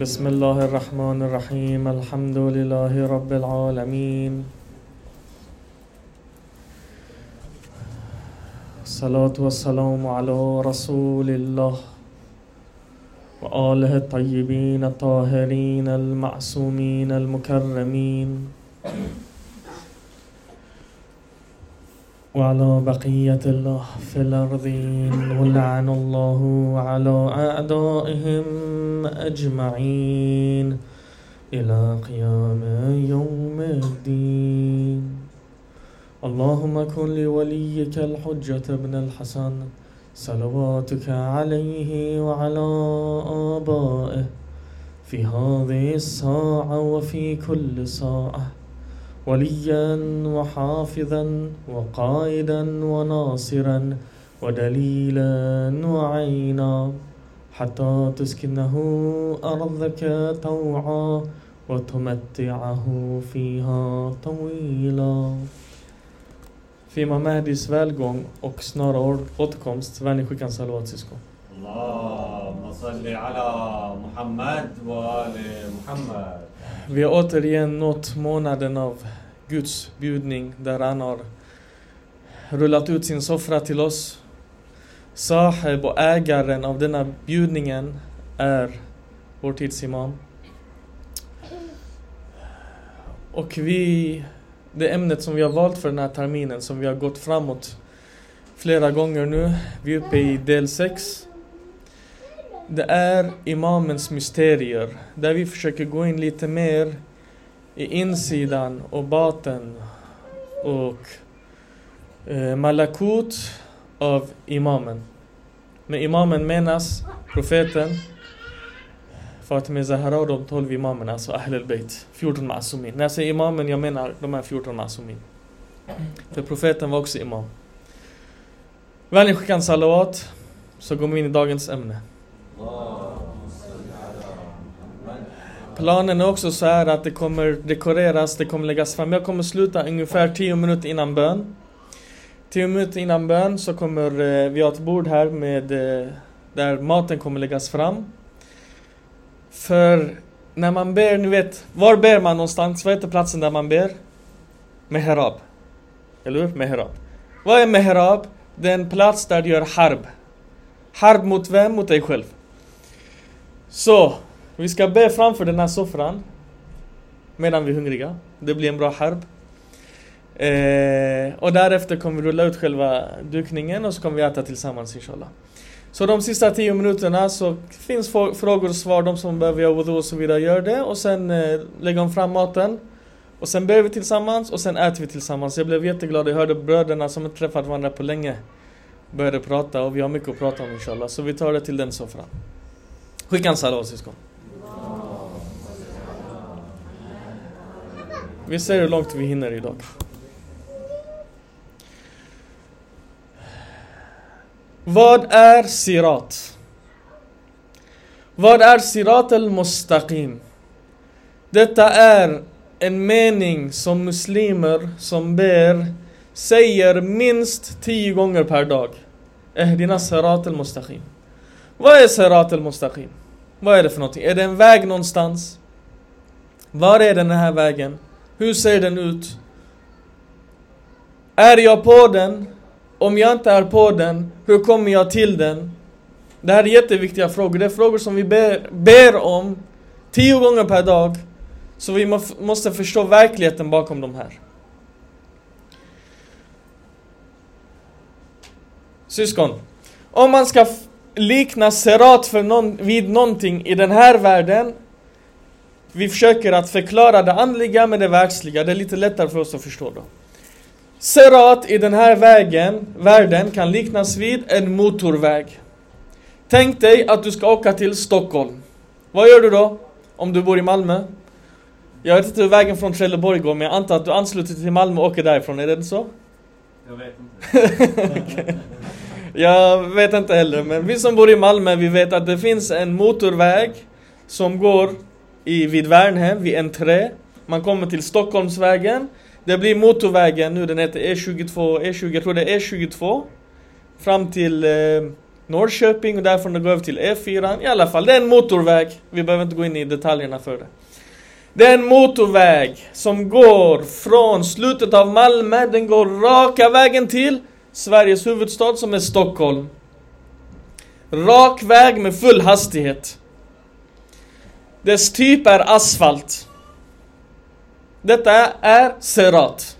بسم الله الرحمن الرحيم. الحمد لله رب العالمين. الصلاة والسلام على رسول الله وآله الطيبين الطاهرين المعصومين المكرمين. وعلى بقية الله في الأرضين ولعن الله على أعدائهم أجمعين إلى قيام يوم الدين. اللهم كن لوليك الحجة ابن الحسن صلواتك عليه وعلى آبائه في هذه الساعة وفي كل ساعة. وليا وحافظا وقائدا وناصرا ودليلا وعينا حتى تسكنه أرضك طوعا وتمتعه فيها طويلا och snara återkomst. Vänlig skicka en salat syskon. اللهم صل على محمد وآل محمد Vi har återigen nått månaden av Guds bjudning där han har rullat ut sin soffra till oss. Saheb och ägaren av denna bjudningen är vår tids imam. Och vi, det ämnet som vi har valt för den här terminen som vi har gått framåt flera gånger nu. Vi är uppe i del 6. Det är imamens mysterier. Där vi försöker gå in lite mer i insidan och baten och eh, malakut av imamen. Med imamen menas profeten Fatima Zahra och de 12 imamerna, alltså Ahl al-Bayt. 14 masumin. När jag säger imamen, jag menar de här 14 masumin. För profeten var också imam. Vänligen skicka en salawat, så går vi in i dagens ämne. Planen är också så här att det kommer dekoreras, det kommer läggas fram. Jag kommer sluta ungefär 10 minuter innan bön. 10 minuter innan bön så kommer eh, vi ha ett bord här med eh, där maten kommer läggas fram. För när man ber, ni vet, var ber man någonstans? Vad heter platsen där man ber? Meherab. Eller hur? Meherab. Vad är Meherab? Det är en plats där du gör harb. Harb mot vem? Mot dig själv. Så, vi ska be framför den här soffran. Medan vi är hungriga. Det blir en bra harb. Eh, och därefter kommer vi rulla ut själva dukningen och så kommer vi äta tillsammans inshallah. Så de sista tio minuterna så finns frågor och svar, de som behöver göra wudu och så vidare gör det och sen eh, lägger de fram maten. Och sen ber vi tillsammans och sen äter vi tillsammans. Jag blev jätteglad, jag hörde bröderna som inte träffat varandra på länge började prata och vi har mycket att prata om inshallah. Så vi tar det till den soffran. Skicka en salat syskon. Vi ser hur långt vi hinner idag. Vad är sirat? Vad är sirat al-mustaqim? Detta är en mening som muslimer som ber säger minst tio gånger per dag. Ehdina sirat al-mustaqim. Vad är sirat al-mustaqim? Vad är det för någonting? Är det en väg någonstans? Var är den här vägen? Hur ser den ut? Är jag på den? Om jag inte är på den, hur kommer jag till den? Det här är jätteviktiga frågor. Det är frågor som vi ber, ber om tio gånger per dag. Så vi måste förstå verkligheten bakom de här. Syskon, om man ska likna serat för någon, vid någonting i den här världen vi försöker att förklara det andliga med det världsliga, det är lite lättare för oss att förstå då. Serat i den här vägen, världen kan liknas vid en motorväg. Tänk dig att du ska åka till Stockholm. Vad gör du då? Om du bor i Malmö? Jag vet inte hur vägen från Trelleborg går, men jag antar att du ansluter till Malmö och åker därifrån, är det så? Jag vet inte. Jag vet inte heller, men vi som bor i Malmö, vi vet att det finns en motorväg som går i, vid Värnhem, vid entré. Man kommer till Stockholmsvägen. Det blir motorvägen nu, den heter E22, E20, jag tror det är E22. Fram till eh, Norrköping och därifrån det går över till E4. I alla fall, det är en motorväg. Vi behöver inte gå in i detaljerna för det. Det är en motorväg som går från slutet av Malmö, den går raka vägen till Sveriges huvudstad som är Stockholm. Rak väg med full hastighet. Dess typ är asfalt. Detta är Serat.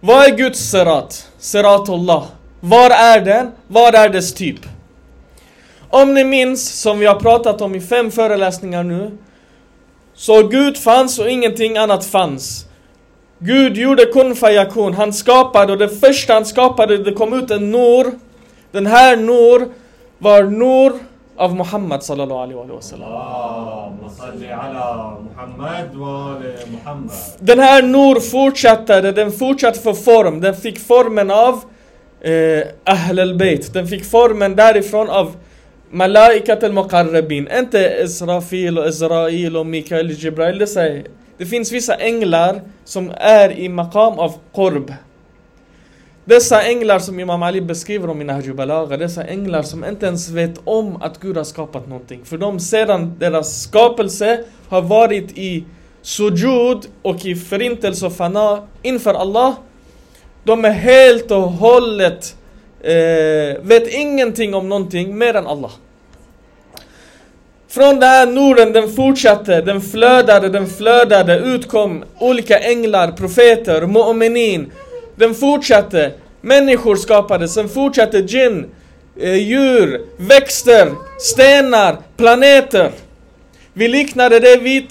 Vad är Guds Serat? Seratullah. Var är den? Vad är dess typ? Om ni minns, som vi har pratat om i fem föreläsningar nu, så Gud fanns och ingenting annat fanns. Gud gjorde kun fayakun. Han skapade och det första han skapade det kom ut en nur. Den här nur var nur av Muhammad sallallahu alaihi wa sallam. Den här nur fortsatte, den fortsatte få form. Den fick formen av eh, Ahl al-Bayt. Den fick formen därifrån av Malaikat al-Muqarrabin. Inte Israfil och Israel och Mikael och Jibrail. Det säger det finns vissa änglar som är i maqam av qurb. Dessa änglar som Imam Ali beskriver om i Nahju Balagha, dessa änglar som inte ens vet om att Gud har skapat någonting. För de sedan deras skapelse har varit i sujud och i förintelse och fana inför Allah. De är helt och hållet, eh, vet ingenting om någonting mer än Allah. Från den här Norden, den fortsatte, den flödade, den flödade, utkom olika änglar, profeter, mu'minin. Den fortsatte, människor skapades, den fortsatte djinn, eh, djur, växter, stenar, planeter. Vi liknade det vid,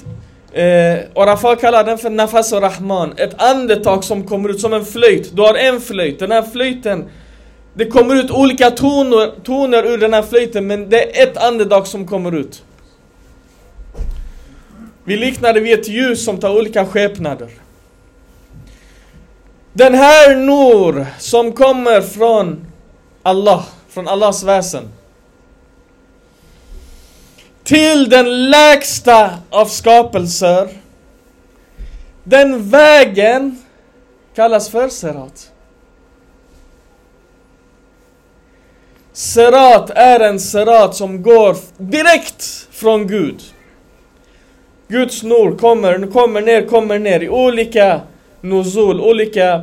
eh, och kallar den för nafas och rahman, ett andetag som kommer ut som en flöjt. Du har en flöjt, den här flöjten, det kommer ut olika toner, toner ur den här flöjten men det är ett andetag som kommer ut. Vi liknar det vid ett ljus som tar olika skepnader. Den här Nur som kommer från Allah, från Allahs väsen. Till den lägsta av skapelser. Den vägen kallas för Serat. Serat är en serat som går direkt från Gud. Guds nur kommer, kommer ner, kommer ner i olika nuzul, olika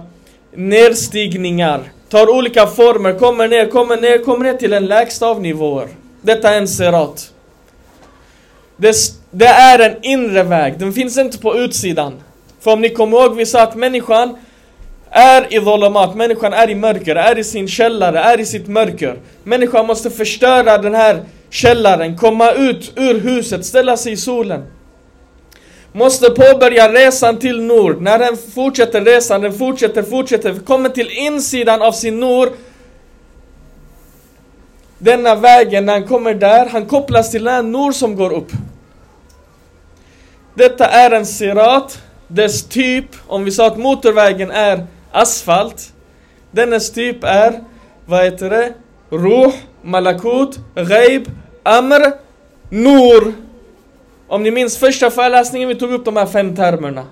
nedstigningar. Tar olika former, kommer ner, kommer ner, kommer ner till en lägsta av nivåer. Detta är en serat. Det, det är en inre väg, den finns inte på utsidan. För om ni kommer ihåg, vi sa att människan är i dholomat, människan är i mörker, är i sin källare, är i sitt mörker. Människan måste förstöra den här källaren, komma ut ur huset, ställa sig i solen. Måste påbörja resan till nord. När den fortsätter resan, den fortsätter, fortsätter, kommer till insidan av sin nord. Denna vägen, när han kommer där, han kopplas till den nord som går upp. Detta är en sirat, dess typ, om vi sa att motorvägen är asfalt. Dennes typ är, vad heter det? Ruh, malakut, ghaib, amr, nur. Om ni minns första föreläsningen, vi tog upp de här fem termerna.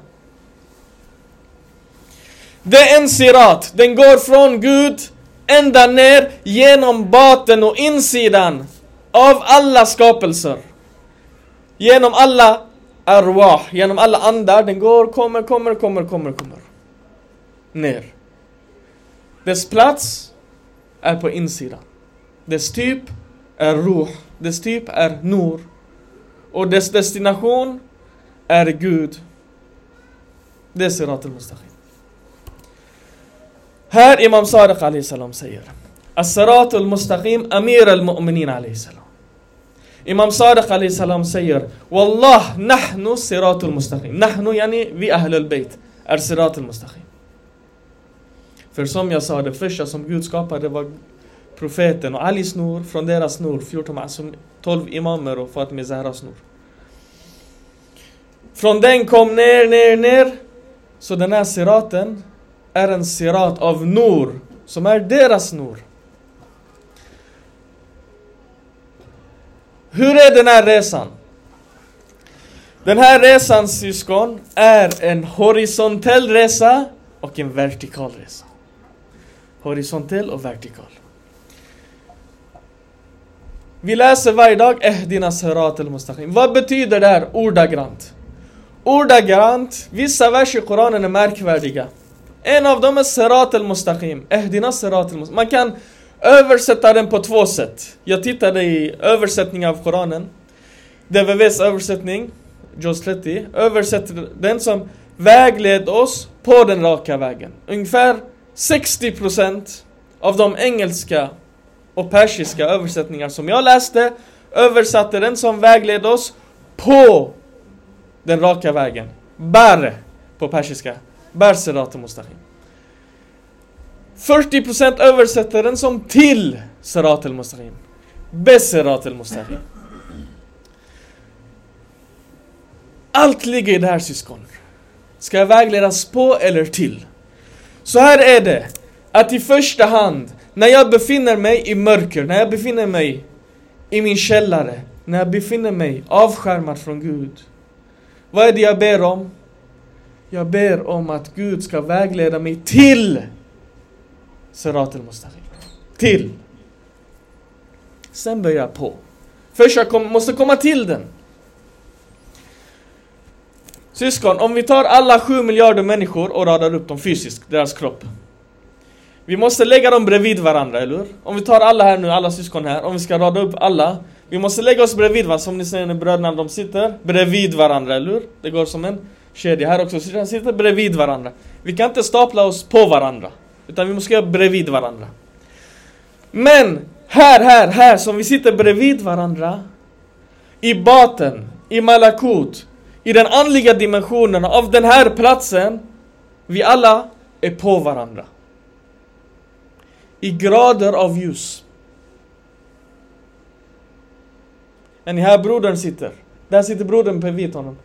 Det är en sirat, den går från Gud ända ner genom baten och insidan av alla skapelser. Genom alla arwah, genom alla andar, den går, kommer, kommer, kommer, kommer, kommer. Ner. Dess plats är på insidan. Dess typ är ruh, dess typ är nur. Och dess destination är Gud. Det är Sirat al-Mustaqim. Här Imam Sadiq alayhi salam säger As-Sirat al-Mustaqim Amir al-Mu'minin alayhi salam. Imam Sadiq alayhi salam säger Wallah nahnu Sirat al-Mustaqim. Nahnu yani vi Ahl al-Bayt är Sirat al-Mustaqim. För som jag sa, det första som Gud skapade var profeten och Ali snor från deras snor, 14 masum, 12 imamer och Fatime Zahras snor. Från den kom ner, ner, ner. Så den här siraten är en sirat av nur, som är deras nur. Hur är den här resan? Den här resan syskon är en horisontell resa och en vertikal resa. Horisontell och vertikal. Vi läser varje dag Ehdina Sirat al-Mustaqim. Vad betyder det här ordagrant? Ordagrant, vissa verser i Koranen är märkvärdiga. En av dem är Sirat al-Mustaqim. Ehdina Sirat al-Mustaqim. Man kan översätta den på två sätt. Jag tittade i översättning av Koranen. DVVs översättning, Jaws 30, översätter den som vägled oss på den raka vägen. Ungefär 60% av de engelska och persiska översättningar som jag läste översatte den som vägled oss på den raka vägen. Bär på persiska. Bär sirat mustaqim. 40% översätter den som till sirat al-mustaqim. Besirat al-mustaqim. Allt ligger i det här syskon. Ska jag vägledas på eller till? Så här är det. Att i första hand, när jag befinner mig i mörker, när jag befinner mig i min källare, när jag befinner mig avskärmad från Gud. Vad är det jag ber om? Jag ber om att Gud ska vägleda mig till Serat al-Mustaqim. Till. Sen börjar jag på. Först jag kom, måste komma till den. Syskon, om vi tar alla sju miljarder människor och radar upp dem fysiskt, deras kropp. Vi måste lägga dem bredvid varandra, eller hur? Om vi tar alla här nu, alla syskon här, om vi ska rada upp alla. Vi måste lägga oss bredvid varandra, som ni ser när bröderna de sitter bredvid varandra, eller hur? Det går som en kedja här också, så sitter bredvid varandra. Vi kan inte stapla oss på varandra, utan vi måste göra bredvid varandra. Men här, här, här, som vi sitter bredvid varandra, i baten, i malakut, i den andliga dimensionen av den här platsen, vi alla är på varandra. I grader av ljus. Ni här brodern sitter. Där sitter brodern bredvid honom.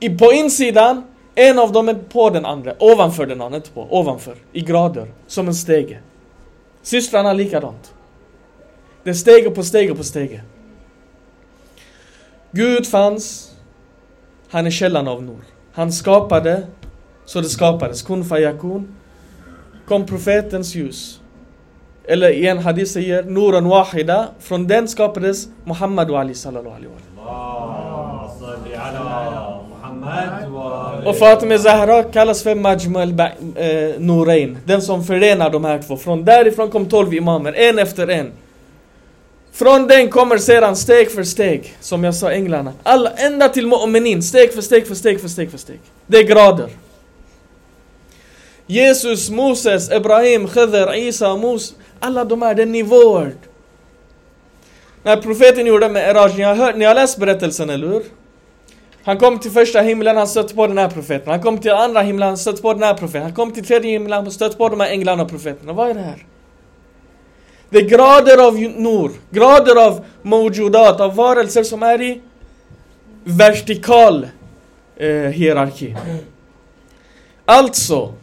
I, på insidan, en av dem är på den andra. Ovanför den andra, inte på. Ovanför. I grader. Som en stege. Systrarna likadant. Det är stege på stege på stege. Gud fanns. Han är källan av Nor. Han skapade så det skapades. Kun fayakun. Kom profetens ljus. Eller i en hadith säger Nuran Wahida, från den skapades Muhammad och Ali sallallahu alaihi wasallam. Och Fatima Zahra kallas för Majmal eh, den som förenar de här två. Från därifrån kom 12 imamer, en efter en. Från den kommer sedan steg för steg, som jag sa änglarna. Alla, ända till Mu'minin, steg för steg för steg för steg för steg. Det är grader. Jesus, Moses, Ibrahim, Khidr, Isa, Mos, alla de här, det är nivåer. När profeten gjorde med Eraj, ni har, hört, ni har läst berättelsen, eller hur? Han kom till första himlen, han stötte på den här profeten. Han kom till andra himlen, han stötte på den här profeten. Han kom till tredje himlen, han stötte på de här änglarna och profeterna. Vad är det här? Det är grader av nur, grader av mojudat, av varelser som är i vertikal eh, hierarki. Alltså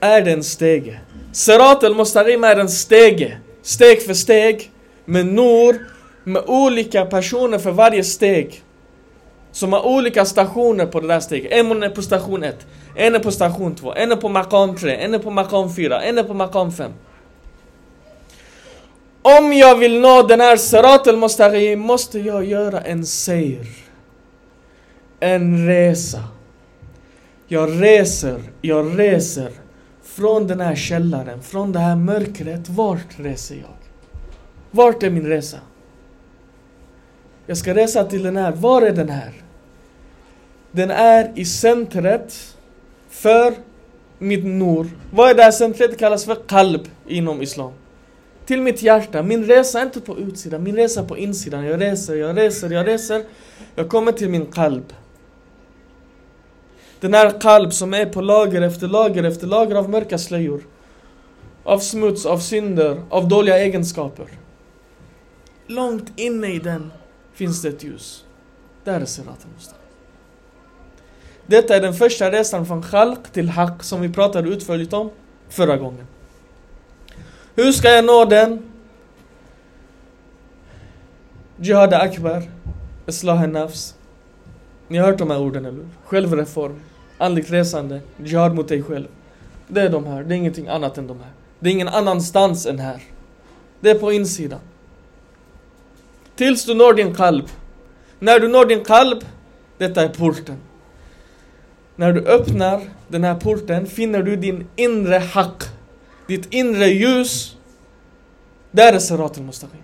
är det en stege. Sirat al-Mustaqim är en stege. Steg för steg. Med nur, med olika personer för varje steg. Som har olika stationer på det där steget. En är på station 1, en är på station 2, en är på makam 3, en är på makam 4, en är på makam 5. Om jag vill nå den här Sirat al-Mustaqim måste jag göra en seir. En resa. Jag reser, jag reser från den här källaren, från det här mörkret. Vart reser jag? Vart är min resa? Jag ska resa till den här. Var är den här? Den är i centret för mitt nur. Vad är det här centret? Det kallas för kalb inom islam. Till mitt hjärta. Min resa är inte på utsidan, min resa är på insidan. Jag reser, jag reser, jag reser. Jag kommer till min kalb. Den här kalb som är på lager efter lager efter lager av mörka slöjor. Av smuts, av synder, av dåliga egenskaper. Långt inne i den finns det ett ljus. Där är Sirat Mustaqim. Detta är den första resan från Khalq till Haq som vi pratade utförligt om förra gången. Hur ska jag nå den? Jihad Akbar, Islah nafs. Ni har hört de här orden, eller hur? Självreform, andligt resande, jihad mot dig själv. Det är de här, det är ingenting annat än de här. Det är ingen annanstans än här. Det är på insidan. Tills du når din kalb. När du når din kalb, detta är porten. När du öppnar den här porten finner du din inre hack. Ditt inre ljus. Där är Serat al-Mustaqim.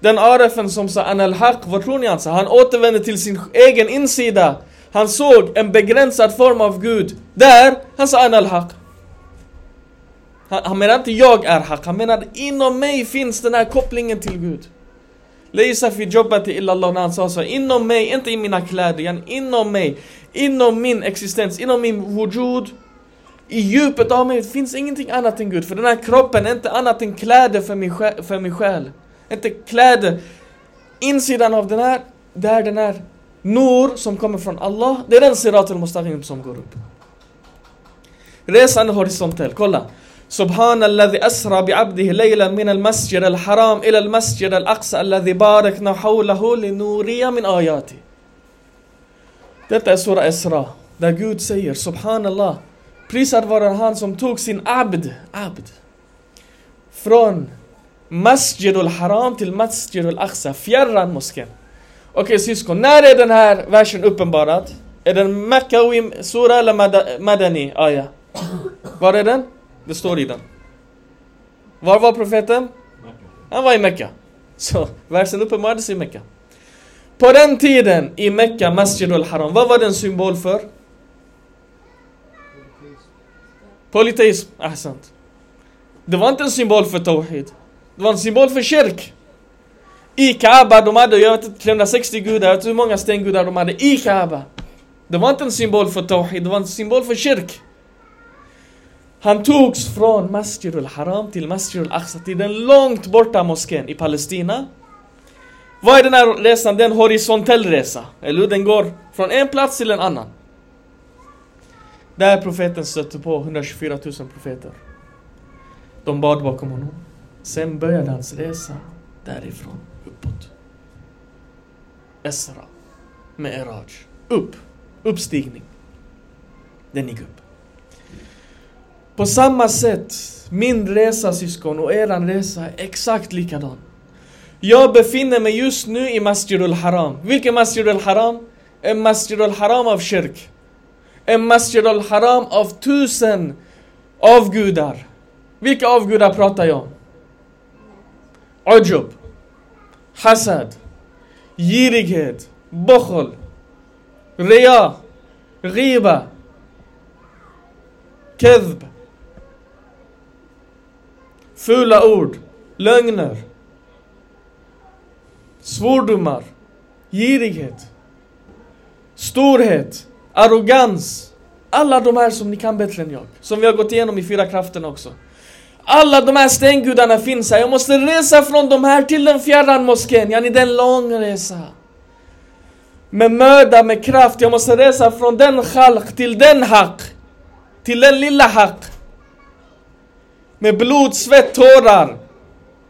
Den arefen som sa Anal Haq, vad tror ni han sa? Han återvände till sin egen insida. Han såg en begränsad form av Gud. Där, han sa Anal Haq. Han, han menar inte jag är Haq, han menar inom mig finns den här kopplingen till Gud. Leisa fi jobbati illallah när han sa så, inom mig, inte i mina kläder, inom mig, inom min existens, inom min wujud, i djupet av mig finns ingenting annat än Gud. För den här kroppen är inte annat än kläder för min själ. För min själ. Inte kläder. Insidan av den här, där den här Nur som kommer från Allah, det är den Sirat al-Mustaqim som går upp. Resan är horisontell, kolla. سبحان الذي أسرى بعبده ليلا من المسجد الحرام إلى المسجد الأقصى الذي باركنا حوله لنوريا من آياته Detta är Sura Esra, där Gud säger Subhanallah Prisad vare han som tog sin abd, abd Från Masjid al-Haram till Masjid al-Aqsa, fjärran moskén Okej okay, syskon, när är den här versen uppenbarad? Är den Mekkawi Sura eller Madani aya? Var är den? Det står i den. Var var profeten? Han var i Mecka. Så versen uppenbarades i Mecka. På den tiden i Mecka, Masjid al-Haram, vad var den symbol för? Polyteism, ahsant. Det var inte en symbol för Tawhid. Det var en symbol för kyrk. I Kaaba, de hade, jag vet inte, 360 gudar, jag vet inte hur många stengudar de hade i Kaaba. Det var inte en symbol för Tawhid, det var en symbol för kyrk. Han togs från Masjid al-Haram till Masjid al-Aqsa, till den långt borta moskén i Palestina. Vad är den här resan? Det är en horisontell resa. Eller hur? Den går från en plats till en annan. Där profeten stötte på 124 000 profeter. De bad bakom honom. Sen började hans resa därifrån uppåt. Esra. Med Eraj. Upp. Uppstigning. Den gick upp. På samma sätt, min resa syskon och eran resa är exakt likadan. Jag befinner mig just nu i Masjid al-Haram. Vilken Masjid al-Haram? En Masjid al-Haram av kyrk. En Masjid al-Haram av tusen avgudar. Vilka avgudar pratar jag om? Ujub, Hasad, girighet, Bokhol, Ria, Riba, kezb, Fula ord, lögner, svordomar, girighet, storhet, arrogans. Alla de här som ni kan bättre än jag. Som vi har gått igenom i fyra krafterna också. Alla de här stengudarna finns här. Jag måste resa från de här till den fjärran moskén. Yani det är en lång resa. Med möda, med kraft. Jag måste resa från den khalq till den haq. Till den lilla haq. Med blod, svett, tårar.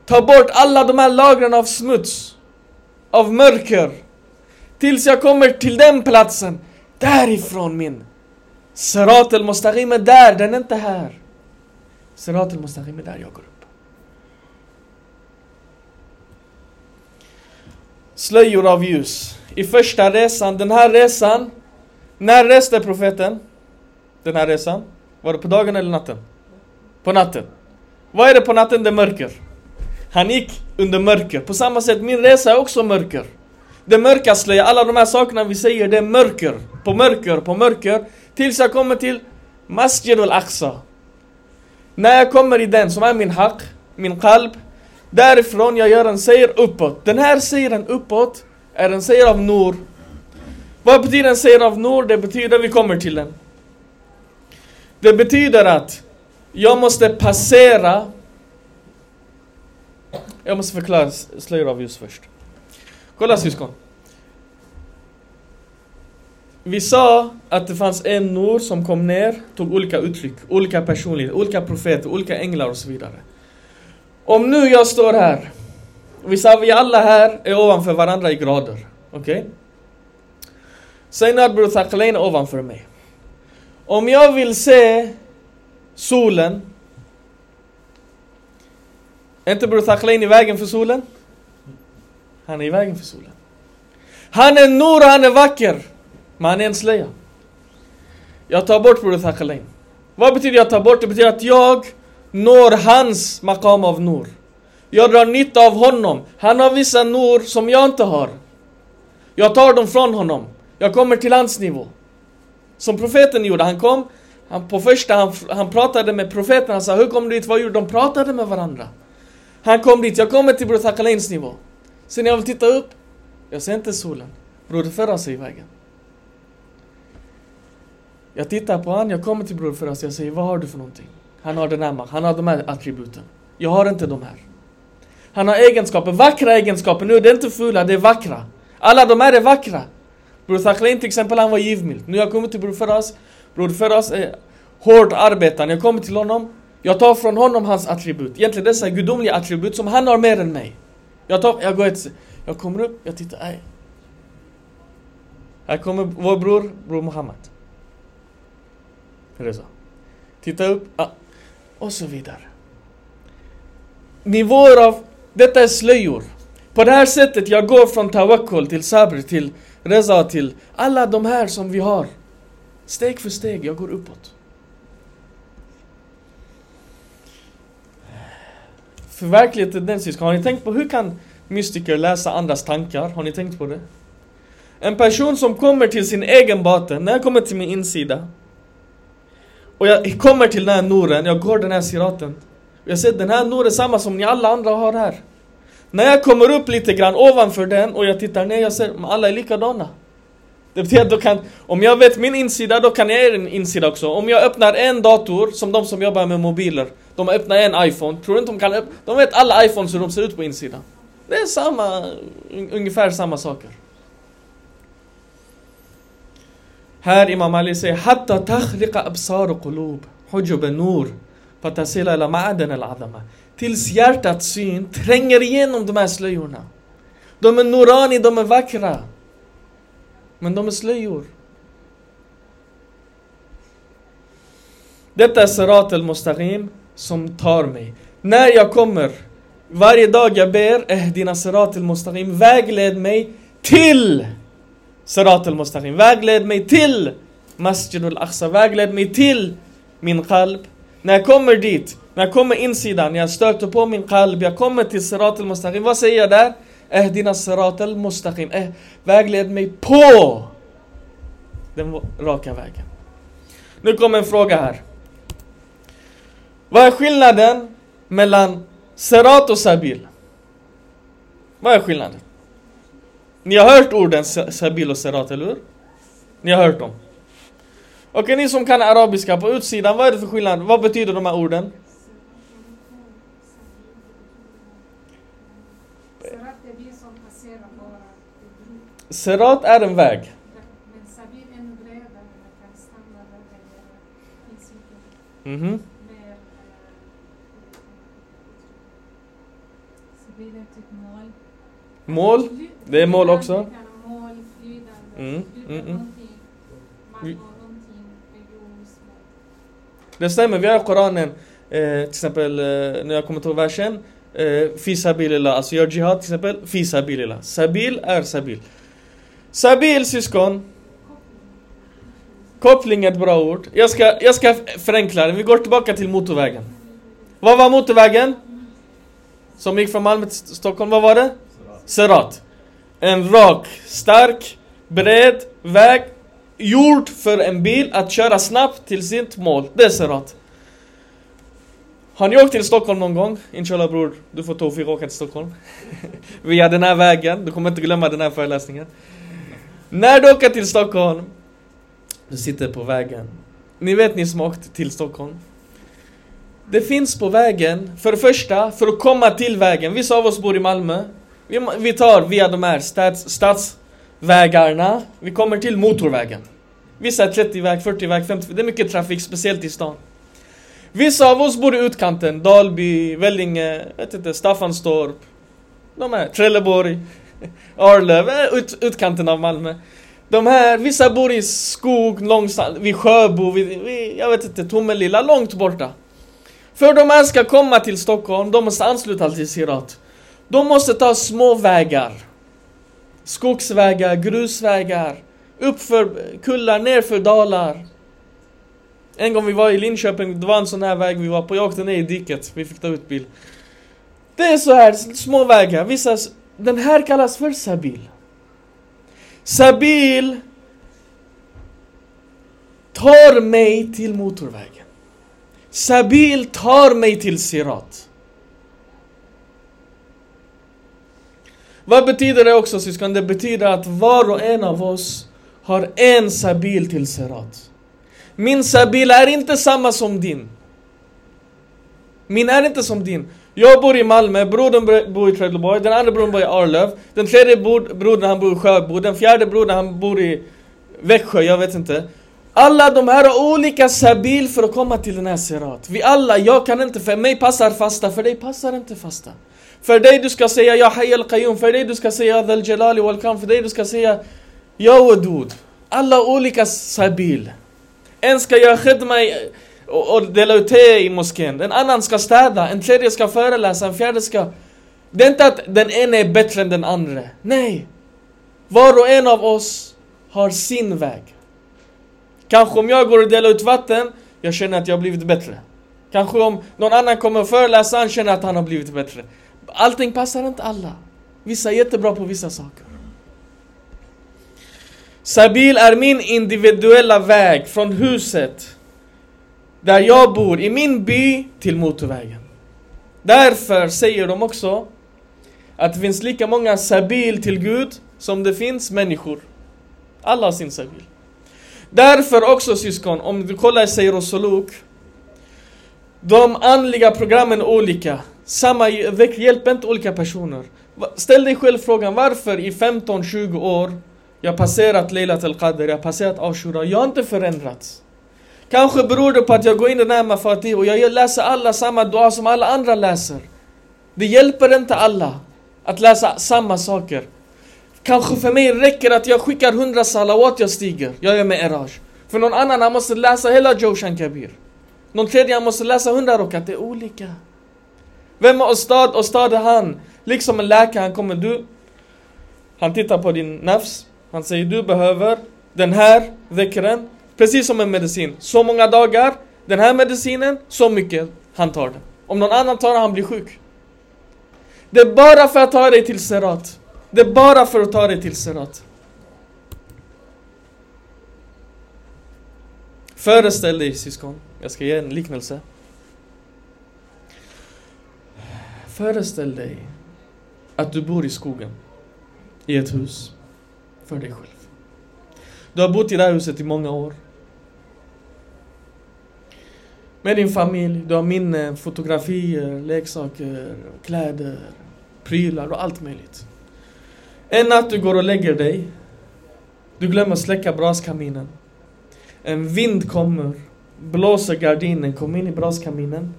Ta bort alla de här lagren av smuts. Av mörker. Tills jag kommer till den platsen. Därifrån min. Serat al-Mustaqim är där, den är inte här. Sirat al-Mustaqim är där jag går upp. Slöjor av ljus. I första resan, den här resan. När reste profeten? Den här resan? Var det på dagen eller natten? På natten. Vad är det på natten? Det är mörker. Han gick under mörker. På samma sätt, min resa är också mörker. Det mörka slöja, alla de här sakerna vi säger, det är mörker. På mörker, på mörker. Tills jag kommer till Masjid al-Aqsa. När jag kommer i den som är min haq, min kalb. Därifrån jag gör en seger uppåt. Den här segern uppåt är en seger av Nur. Vad betyder en seger av Nur? Det betyder, vi kommer till den. Det betyder att jag måste passera Jag måste förklara slöjor av ljus först Kolla syskon vi sa att det fanns en Nur som kom ner, tog olika uttryck, olika personligheter, olika profeter, olika änglar och så vidare Om nu jag står här Vi sa vi alla här är ovanför varandra i grader, okej? Okay? Zainab Thaklein är ovanför mig Om jag vill se solen är inte Bror Thaklein i vägen för solen? Han är i vägen för solen. Han är Nur, han är vacker. Men han är en slöja. Jag tar bort Broder Thakalain. Vad betyder jag tar bort? Det betyder att jag når hans makam av Nur. Jag drar nytta av honom. Han har vissa Nur som jag inte har. Jag tar dem från honom. Jag kommer till hans nivå. Som profeten gjorde. Han kom, han, på första, han, han pratade med profeten. Han sa, hur kom du dit? Vad gjorde de? pratade med varandra. Han kom dit. Jag kommer till Broder Thakalains nivå. Sen när jag vill titta upp, jag ser inte solen. Broder Ferras sig i vägen. Jag tittar på han, jag kommer till Bror Ferras, jag säger, vad har du för någonting? Han har den här han har de här attributen. Jag har inte de här. Han har egenskaper, vackra egenskaper. Nu är det inte fula, det är vackra. Alla de här är vackra. Bror Thakhlin till exempel, han var givmild. Nu har jag kommit till Bror Ferraz. Bror Ferraz eh, är hårt arbetande. Jag kommer till honom. Jag tar från honom hans attribut. Egentligen dessa gudomliga attribut som han har mer än mig. Jag, tar, jag går ett... Jag kommer upp, jag tittar, nej. Här kommer vår bror, bror Muhammad. Reza. Titta upp, ah, och så vidare. Nivåer av, detta är slöjor. På det här sättet jag går från tawakkul till sabr till reza till alla de här som vi har. Steg för steg, jag går uppåt. Förverkliga tendensiska. har ni tänkt på hur kan mystiker läsa andras tankar? Har ni tänkt på det? En person som kommer till sin egen baten, när jag kommer till min insida och jag kommer till den här noren, jag går den här siraten. Jag ser den här noren är samma som ni alla andra har här. När jag kommer upp lite grann ovanför den och jag tittar ner, jag ser att alla är likadana. Det betyder att då kan, om jag vet min insida, då kan jag er insida också. Om jag öppnar en dator, som de som jobbar med mobiler, de öppnar en iPhone, tror du inte de kan öppna, de vet alla iPhones hur de ser ut på insidan. Det är samma, ungefär samma saker. Här Imam Ali säger Hatta takhliqa absar qulub hujub nur fatasila ila ma'adan al-azama Tills hjärtats syn tränger igenom de här slöjorna. De är Norani, de är vackra. Men de är slöjor. Detta är Sirat al-Mustaqim som tar mig. När jag kommer, varje dag jag ber Ehdina Sirat al-Mustaqim, vägled mig till Sirat al-Mustaqim. Vägled mig till Masjid al-Aqsa. Vägled mig till min qalb. När jag kommer dit, när jag kommer insidan, jag stöter på min qalb, jag kommer till Sirat al-Mustaqim. Vad säger jag där? Ehdina Sirat al-Mustaqim. Eh, vägled mig på den raka vägen. Nu kommer en fråga här. Vad är skillnaden mellan Sirat och Sabil? Vad är skillnaden? Ni har hört orden Sabil och Sirat, eller hur? Ni har hört dem? Okej, ni som kan arabiska, på utsidan, vad är det för skillnad? Vad betyder de här orden? Serat är en väg. Mm -hmm. Mål? Det är mål också? Mm, mm, mm. Det stämmer, vi har Koranen, eh, till exempel, eh, när jag kommer till versen, eh, Fi sabilillah, alltså gör jihad till exempel, Fi sabilillah. Sabil är sabil. Sabil syskon, koppling är ett bra ord. Jag ska, jag ska förenkla det, vi går tillbaka till motorvägen. Vad var motorvägen? Som gick från Malmö till Stockholm, vad var det? Serat. En rak, stark, bred väg gjord för en bil att köra snabbt till sitt mål. Det är Serat. Har ni åkt till Stockholm någon gång? Inshallah bror, du får Tofik åka till Stockholm. Via den här vägen, du kommer inte glömma den här föreläsningen. När du åker till Stockholm, du sitter på vägen. Ni vet ni som åkt till Stockholm. Det finns på vägen, för det första, för att komma till vägen. Vissa av oss bor i Malmö. Vi, vi tar via de här stads, stadsvägarna, vi kommer till motorvägen. Vissa är 30-väg, 40-väg, 50 Det är mycket trafik, speciellt i stan. Vissa av oss bor i utkanten, Dalby, Vellinge, vet inte, Staffanstorp. De här, Trelleborg, Arlöv, ut, utkanten av Malmö. De här, vissa bor i skog, långsamt, vid Sjöbo, vid, vid, jag vet inte, Tomelilla, långt borta. För de här ska komma till Stockholm, de måste ansluta till Sirat. De måste ta små vägar. skogsvägar, grusvägar, uppför kullar, nerför dalar. En gång vi var i Linköping, det var en sån här väg vi var på, jag åkte ner i diket, vi fick ta ut bil. Det är så här små vägar, vissa, den här kallas för Sabil. Sabil tar mig till motorvägen. Sabil tar mig till Sirat. Vad betyder det också syskon? Det betyder att var och en av oss har en Sabil till serat Min Sabil är inte samma som din. Min är inte som din. Jag bor i Malmö, brodern bor i Trelleborg, den andra brodern bor i Arlöv, den tredje brodern han bor i Sjöbo, den fjärde brodern han bor i Växjö, jag vet inte. Alla de här har olika sabil för att komma till den här serat Vi alla, jag kan inte, för mig passar fasta, för dig passar inte fasta. För dig du ska säga Ja Hayy al-Qayyum, för dig du ska säga Dhal Jalali wal Kam, för dig du ska säga Ja Wadud. Alla olika sabil. En ska göra khidma och, dela ut te i moskén. En annan ska städa, en tredje ska föreläsa, en fjärde ska... Det är inte att den ena är bättre än den andra. Nej! Var och en av oss har sin väg. Kanske om jag går och delar ut vatten, jag känner att jag har blivit bättre. Kanske om någon annan kommer och föreläsa, han känner att han har blivit bättre. Allting passar inte alla. Vissa är jättebra på vissa saker. Sabil är min individuella väg från huset där jag bor, i min by, till motorvägen. Därför säger de också att det finns lika många sabil till Gud som det finns människor. Alla har sin sabil. Därför också syskon, om du kollar i Seir och Soluk, de andliga programmen är olika. Samma hjälper inte olika personer. Ställ dig själv frågan varför i 15-20 år jag passerat Leilat al-Qadr, jag har passerat Ashura, jag har inte förändrats. Kanske beror det på att jag går in i den här och jag läser alla samma dua som alla andra läser. Det hjälper inte alla att läsa samma saker. Kanske för mig räcker att jag skickar hundra salawat jag stiger, jag gör med eraj. För någon annan han måste läsa hela Joshan Kabir. Någon tredje han måste läsa hundra rokat, det är olika. Vem är Ostad? Ostad är han. Liksom en läkare, han kommer du. Han tittar på din nafs. Han säger du behöver den här dhikren. Precis som en medicin. Så många dagar, den här medicinen, så mycket han tar den. Om någon annan tar den, han blir sjuk. Det är bara för att ta dig till Serat. Det är bara för att ta dig till Serat. Föreställ dig syskon, jag ska ge en liknelse. Föreställ dig att du bor i skogen, i ett hus, för dig själv. Du har bott i det här huset i många år. Med din familj, du har minnen, fotografier, leksaker, kläder, prylar och allt möjligt. En natt du går och lägger dig. Du glömmer släcka braskaminen. En vind kommer, blåser gardinen, kommer in i braskaminen.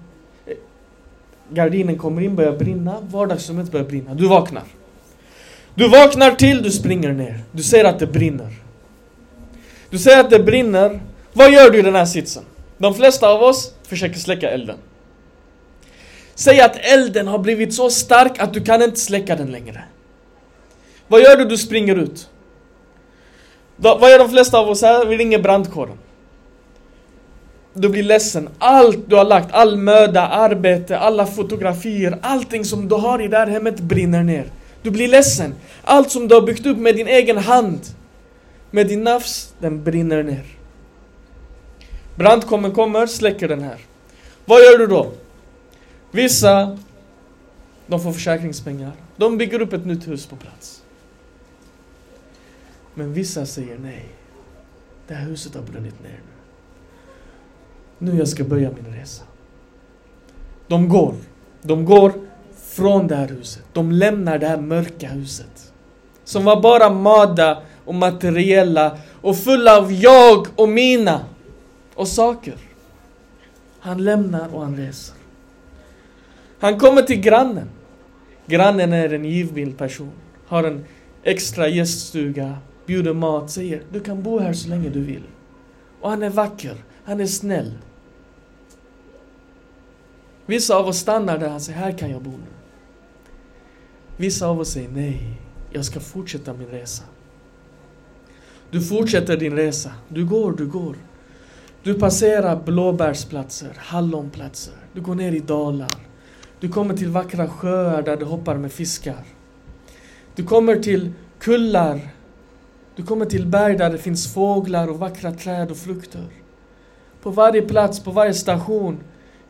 Gardinen kommer in, börjar brinna, vardagsrummet börjar brinna. Du vaknar. Du vaknar till, du springer ner. Du ser att det brinner. Du ser att det brinner. Vad gör du i den här sitsen? De flesta av oss försöker släcka elden. Säg att elden har blivit så stark att du kan inte släcka den längre. Vad gör du? Du springer ut. Vad gör de flesta av oss här? Vi ringer brandkåren. Du blir ledsen. Allt du har lagt, all möda, arbete, alla fotografier, allting som du har i det här hemmet brinner ner. Du blir ledsen. Allt som du har byggt upp med din egen hand, med din nafs, den brinner ner. Brandkåren kommer, släcker den här. Vad gör du då? Vissa, de får försäkringspengar. De bygger upp ett nytt hus på plats. Men vissa säger nej. Det här huset har brunnit ner nu. Nu jag ska börja min resa. De går. De går från det här huset. De lämnar det här mörka huset. Som var bara mada och materiella och fulla av jag och mina och saker. Han lämnar och han reser. Han kommer till grannen. Grannen är en givmild person. Har en extra gäststuga, bjuder mat, säger du kan bo här så länge du vill. Och han är vacker, han är snäll. Vissa av oss stannar där han säger här kan jag bo nu. Vissa av oss säger nej, jag ska fortsätta min resa. Du fortsätter din resa. Du går, du går. Du passerar blåbärsplatser, hallonplatser. Du går ner i dalar. Du kommer till vackra sjöar där du hoppar med fiskar. Du kommer till kullar. Du kommer till berg där det finns fåglar och vackra träd och frukter. På varje plats, på varje station,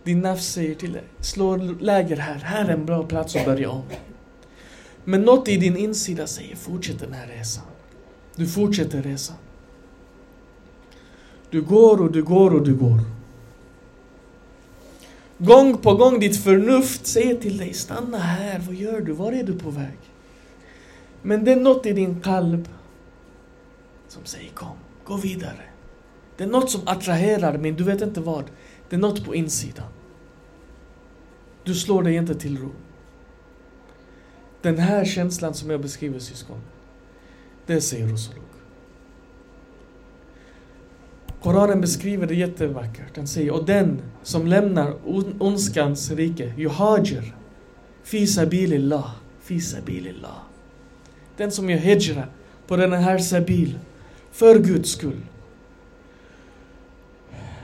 din nafs säger till dig, slå läger här, här är en bra plats att börja om. Men något i din insida säger, fortsätt den här resan. Du fortsätter resan. Du går och du går och du går. Gång på gång ditt förnuft säger till dig, stanna här, vad gör du, var är du på väg? Men det är något i din kalb som säger kom, gå vidare. Det är något som attraherar men du vet inte vad. Det är något på insidan. Du slår dig inte till ro. Den här känslan som jag beskriver syskon, det säger Rusuluk. Koranen beskriver det jättevackert. Den säger, och den som lämnar ondskans rike, yuhajir, fi sabilillah, fi sabilillah. Den som gör hijra på den här sabil, för Guds skull.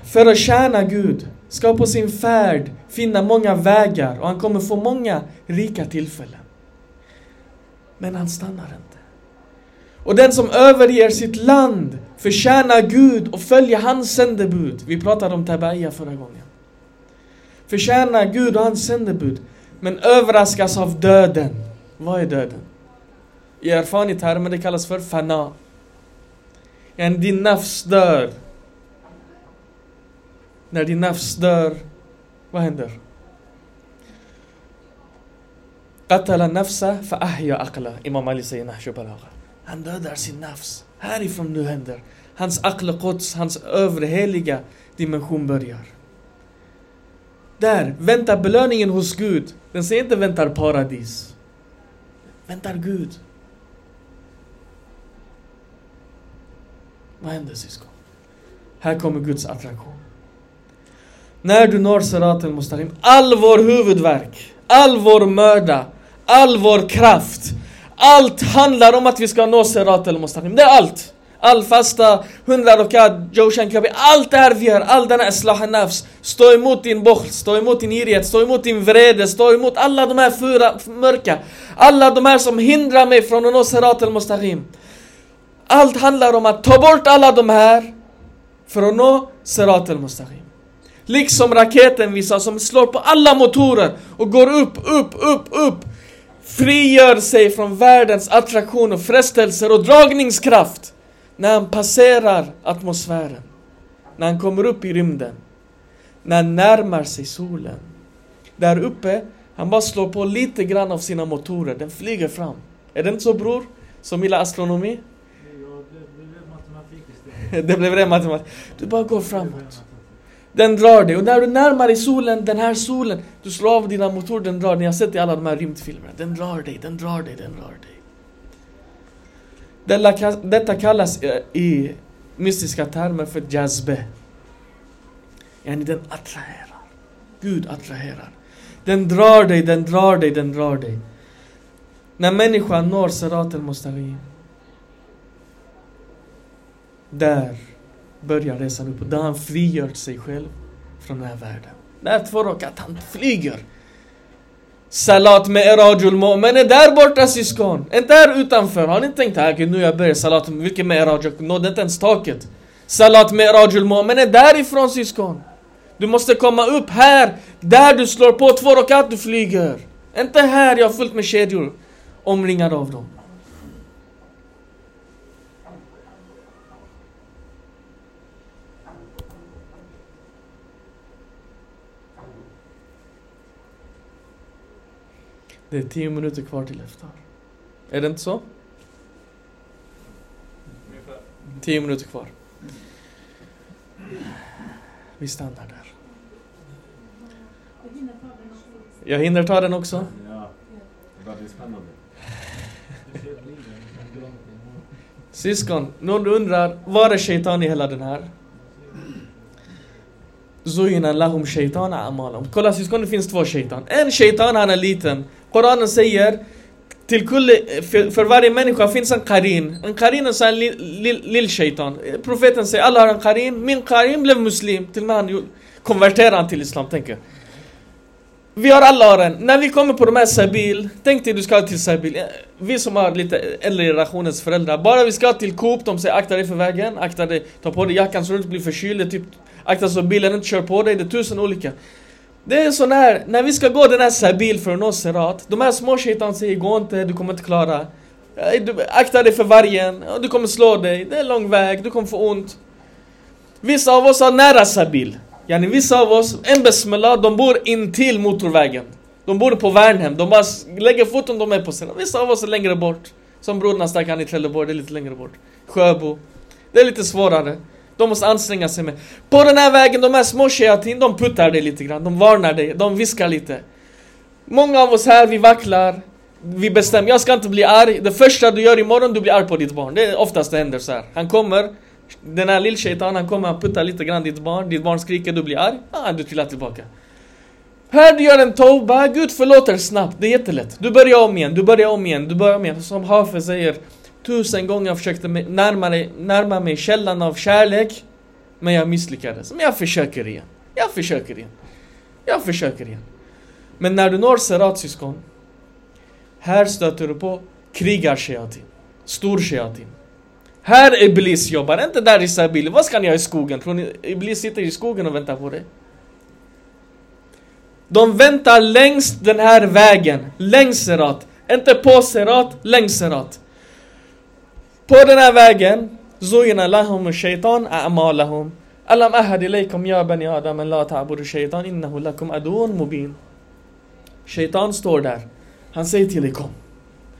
För att tjäna Gud, ska på sin färd finna många vägar och han kommer få många rika tillfällen. Men han stannar inte. Och den som överger sitt land förtjänar Gud och följer hans sändebud. Vi pratade om Tabaia förra gången. Förtjänar Gud och hans sändebud. Men överraskas av döden. Vad är döden? I erfarenhet termer det kallas för fana. En din nafs dör. När din nafs dör, vad händer? Qatala nafsa fa ahya aqla. Imam Ali säger Nahshu Balagha. Han dödar sin nafs. Härifrån nu händer. Hans aql quds, hans överheliga dimension börjar. Där väntar belöningen hos Gud. Den säger inte väntar paradis. Väntar Gud. Vad händer syskon? Här kommer Guds attraktion. När du når Siratul Mustaqim, all vår huvudvärk, all vår möda, all vår kraft, allt handlar om att vi ska nå Siratul Mustaqim, Det är allt! All fasta, hundra rakat, Joshan Kabi, allt det här vi gör, all denna islah nafs Stå emot din bokhl, stå emot din girighet, stå emot din vrede, stå emot alla de här fyra mörka Alla de här som hindrar mig från att nå Siratul Mustaqim. Allt handlar om att ta bort alla de här för att nå Siratul Mustaqim. Liksom raketen visar som slår på alla motorer och går upp, upp, upp, upp frigör sig från världens attraktion och frestelser och dragningskraft när han passerar atmosfären, när han kommer upp i rymden, när han närmar sig solen. Där uppe, han bara slår på lite grann av sina motorer, den flyger fram. Är det inte så bror? Som gillar astronomi? det blev ren matematik. Du bara går framåt. Den drar dig. Och när du närmar dig solen, den här solen, du slår av dina motorer, den drar dig. Ni har sett i alla de här rymdfilmerna. Den drar dig, den drar dig, den drar dig. Detta kallas eh, i mystiska termer för jazbe. Yani den attraherar. Gud attraherar. Den drar dig, den drar dig, den drar dig. När människan når Serat al-Mustaqim. Där börjar resan upp. Där han frigör sig själv från den här världen. När två att han flyger. Salat med Erajul Mu'min är där borta syskon. Inte här utanför. Har ni tänkt ah, här, nu jag börjar salat, vilken med Eraj? Jag nådde inte ens taket. Salat med Erajul Mu'min är därifrån syskon. Du måste komma upp här, där du slår på två rakat, du flyger. Inte här, jag har fullt med kedjor. Omringad av dem. Det är tio minuter kvar till efter. Är det inte så? Tio minuter kvar. Vi stannar där. Jag hinner ta den också. Ja, det blir spännande. Syskon, någon undrar, var är shaitan i hela den här? Zuyina lahum shaitana amalum. Kolla syskon, det finns två shaitan. En shaitan, han är liten. Koranen säger till kulle, för, för varje människa finns en karin. En karin är en lill-shaitan. Li, li, shaitan. Profeten säger alla har en karin. Min karin blev muslim. Till och med han konverterade han till islam, tänker Vi har alla har en. När vi kommer på de här Sabil, tänk dig du ska till Sabil. Vi som har lite äldre generationens föräldrar. Bara vi ska till Coop, de säger akta dig för vägen, akta dig, ta på dig jackan så du inte blir förkyld. Typ, akta så bilen inte kör på dig. Det är tusen olika. Det är sån här, när vi ska gå den här Sabil från att Serat, de här små shaitan säger gå inte, du kommer inte klara. Du, akta dig för vargen, du kommer slå dig, det är lång väg, du kommer få ont. Vissa av oss har nära Sabil. Yani vissa av oss, en besmella, de bor intill motorvägen. De bor på Värnhem, de bara lägger foten, de är på scenen. Vissa av oss är längre bort. Som brorna stackaren i Trelleborg, det är lite längre bort. Sjöbo. Det är lite svårare. De måste anstränga sig med. På den här vägen, de här små sheatin, de puttar dig lite grann. De varnar dig, de viskar lite. Många av oss här, vi vacklar. Vi bestämmer, jag ska inte bli arg. Det första du gör imorgon, du blir arg på ditt barn. Det är oftast det händer så här. Han kommer, den här lillshejtan, han kommer, han puttar lite grann ditt barn. Ditt barn skriker, du blir arg. Ah, du trillar tillbaka. Här du gör en toba, Gud förlåter snabbt. Det är jättelätt. Du börjar om igen, du börjar om igen, du börjar om igen. Som Hafe säger, Tusen gånger jag försökte närma, närma mig källan av kärlek. Men jag misslyckades. Men jag försöker igen. Jag försöker igen. Jag försöker igen. Men när du når Serat syskon. Här stöter du på krigarsheatin. Stor sheatin. Här Iblis jobbar, inte där i Sabil. Vad ska ni göra i skogen? Tror ni Iblis sitter i skogen och väntar på dig? De väntar längs den här vägen, längs Serat. Inte på Serat, längs Serat. På den här vägen Zuyna lahum shaitan a'malahum. Alam ahad ilaykum ya bani adam la ta'budu shaitan innahu lakum adun mubin. Shaitan står där. Han säger till dig kom.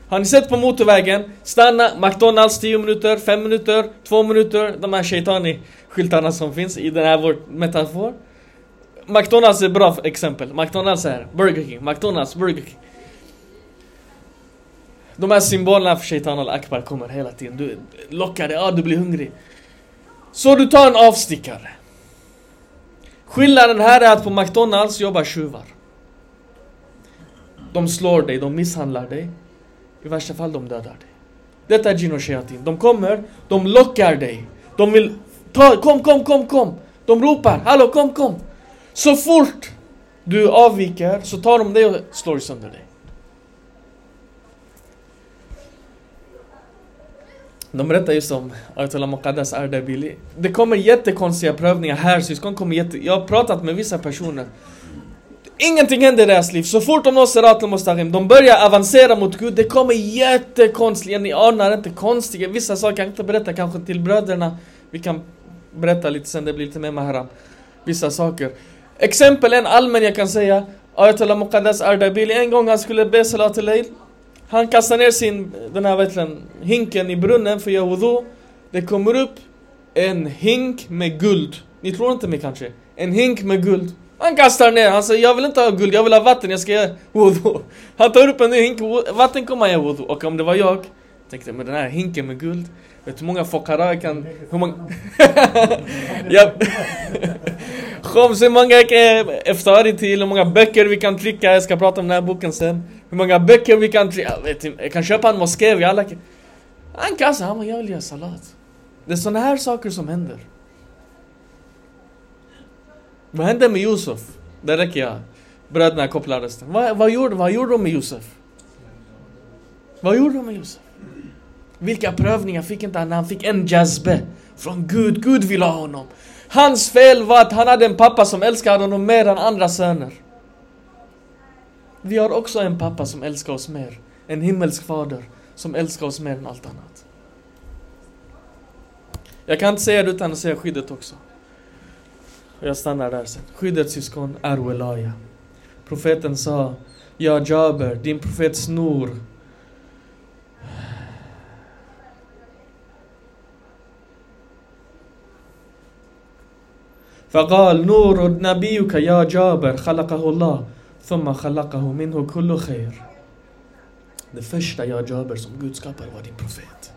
Har ni sett på motorvägen? Stanna McDonalds 10 minuter, 5 minuter, 2 minuter. De här shaitani-skyltarna som finns i den här vår metafor. McDonalds är ett bra exempel. McDonalds är Burger King, McDonalds, Burger King. De här symbolerna för Shaitan al-Akbar kommer hela tiden. Du lockar dig, ah, du blir hungrig. Så du tar en avstickare. Skillnaden här är att på McDonalds jobbar tjuvar. De slår dig, de misshandlar dig. I värsta fall de dödar dig. Detta är Jin och Shayatin. De kommer, de lockar dig. De vill ta, kom, kom, kom, kom. De ropar, hallå, kom, kom. Så fort du avviker så tar de dig och slår sönder dig. De berättar just om Ayatollah Muqaddas Ardabili. Det kommer jättekonstiga prövningar här, syskon kommer jätte... Jag har pratat med vissa personer. Ingenting händer i deras liv. Så fort de når Sirat al-Mustaqim, de börjar avancera mot Gud. Det kommer jättekonstiga, ni anar inte konstiga. Vissa saker kan jag inte berätta kanske till bröderna. Vi kan berätta lite sen, det blir lite mer mahram. Vissa saker. Exempel, en allmän jag kan säga. Ayatollah Muqaddas Ardabili, en gång han skulle be Salat al-Layl. Han kastar ner sin, den här vet hinken i brunnen för att göra wudu. Det kommer upp en hink med guld. Ni tror inte mig kanske? En hink med guld. Han kastar ner, han säger jag vill inte ha guld, jag vill ha vatten, jag ska göra wudu. Han tar upp en hink, vatten kommer han göra wudu. Och om det var jag, tänkte med den här hinken med guld. Vet du hur många fokara kan... Hur många... ja. Khoms, hur många eftari till, hur många böcker vi kan trycka. Jag ska prata om den här boken sen. Hur många böcker vi kan. Jag, vet, jag kan köpa en moské, vi alla kan... Han kastar, han bara, jag vill göra salat. Det är sådana här saker som händer. Vad hände med Josef? Det räcker jag. Bröderna kopplar rösten. Vad, vad, gjorde, vad gjorde de med Josef? Vad gjorde de med Josef? Vilka prövningar fick inte han när han fick en jazbe från Gud? Gud ville ha honom. Hans fel var att han hade en pappa som älskade honom mer än andra söner. Vi har också en pappa som älskar oss mer. En himmelsk fader som älskar oss mer än allt annat. Jag kan inte säga det utan att säga skyddet också. Jag stannar där sen. Skyddet syskon är Welaya. Profeten sa Ja Jaber, din profets Nur فقال نور نبيك يا جابر خلقه الله ثم خلقه منه كل خير Det första jag Jaber som Gud skapade var din profet.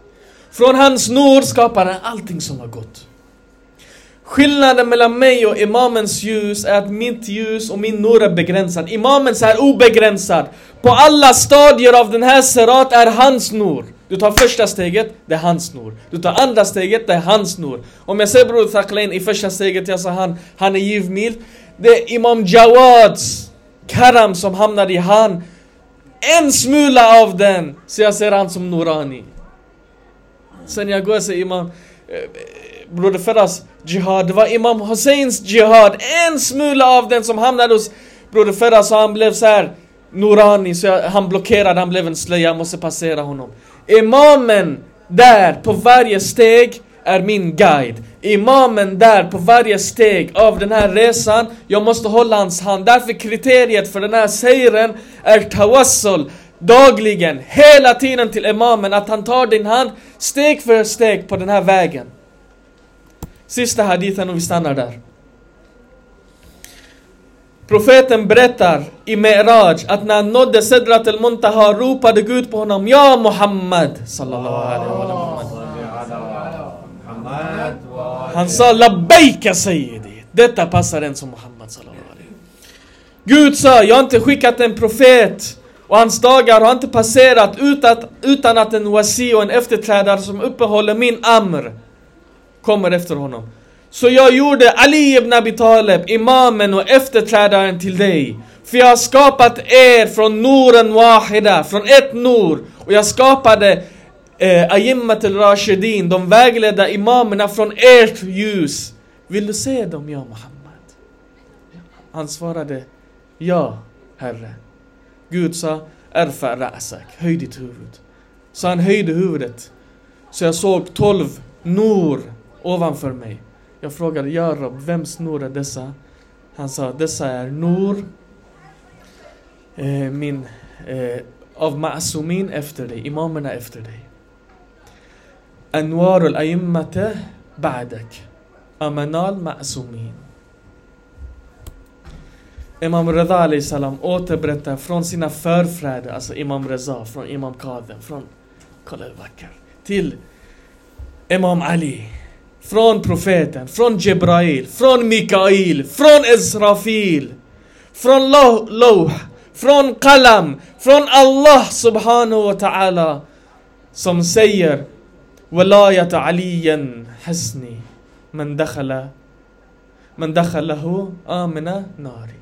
Från hans nur skapade han allting som var gott. Skillnaden mellan mig och imamens ljus är att mitt ljus och min nur är begränsad. Imamens är obegränsad. På alla stadier av den här serat är hans nur. Du tar första steget, det är hans nur. Du tar andra steget, det är hans nur. Om jag säger Bror Thaqlain i första steget, jag sa han, han är givmild. Det är Imam Jawads karam som hamnar i han. En smula av den, så jag ser han som Norani. Sen jag går och säger Imam, eh, Broder Ferras jihad, det var Imam Husseins jihad. En smula av den som hamnade hos Broder Ferras så han blev så här Norani, så jag, han blockerade, han blev en slöja, jag måste passera honom. Imamen där på varje steg är min guide. Imamen där på varje steg av den här resan, jag måste hålla hans hand. Därför kriteriet för den här sejren är tawassul. Dagligen, hela tiden till imamen, att han tar din hand steg för steg på den här vägen. Sista hadithen och vi stannar där. Profeten berättar i Mi'raj att när han nådde Sidrat al-Muntaha ropade Gud på honom Ja Muhammad sallallahu alaihi wa sallam. Han sa labbaika sayyidi. Detta passar en som Muhammad Gud sa, jag har inte skickat en profet och hans dagar har inte passerat utan att, utan att en wasi och en efterträdare som uppehåller min amr kommer efter honom. Så jag gjorde Ali ibn Abi Talib, imamen och efterträdaren till dig. För jag har skapat er från noren wahida, från ett nor. Och jag skapade eh, Ayimmat al-Rashidin, de vägledda imamerna från ert ljus. Vill du se dem, ja Muhammad? Han svarade, ja, Herre. Gud sa, Erfa ra'sak, höj ditt huvud. Så han höjde huvudet. Så jag såg tolv nor ovanför mig. Jag frågade, ja Rab, vems nor är dessa? Han sa, dessa är nor eh, min, eh, av Ma'asumin efter dig, imamerna efter dig. أنوار الأئمة بعدك أمنال معصومين إمام رضا عليه السلام أو تبرتا فرون سينا فر فرادة إمام رضا فرون إمام كاظم فرون كل البكر تيل إمام علي فرون بروفيتا فرون جبرايل فرون ميكائيل فرون إسرافيل فرون لوح, لوح فرون قلم فرون الله سبحانه وتعالى. سمسير ولاية علي حسني من دخل من دخله آمن ناري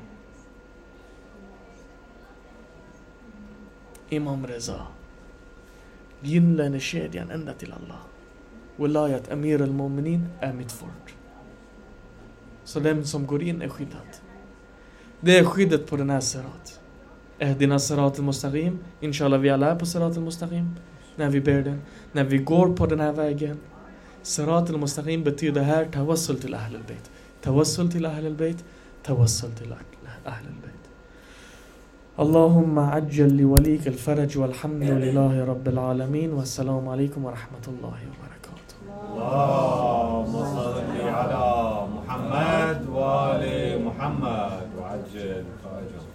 Imam Reza Gynnlönekedjan ända till Allah Wilayat Amir al-Mu'minin är mitt fort Så den som går in är skyddad Det är skyddet på den här serat Ehdina serat al-Mustaqim Inshallah vi alla är på serat al-Mustaqim när vi ber den, när vi går på den här vägen. Sirat al-Mustaqim betyder här tawassul till Ahlul Bayt. Tawassul till Ahlul Bayt, tawassul till Ahlul Bayt. اللهم عجل لوليك الفرج والحمد لله رب العالمين والسلام عليكم ورحمة الله وبركاته اللهم صل على محمد وآل محمد وعجل فرجهم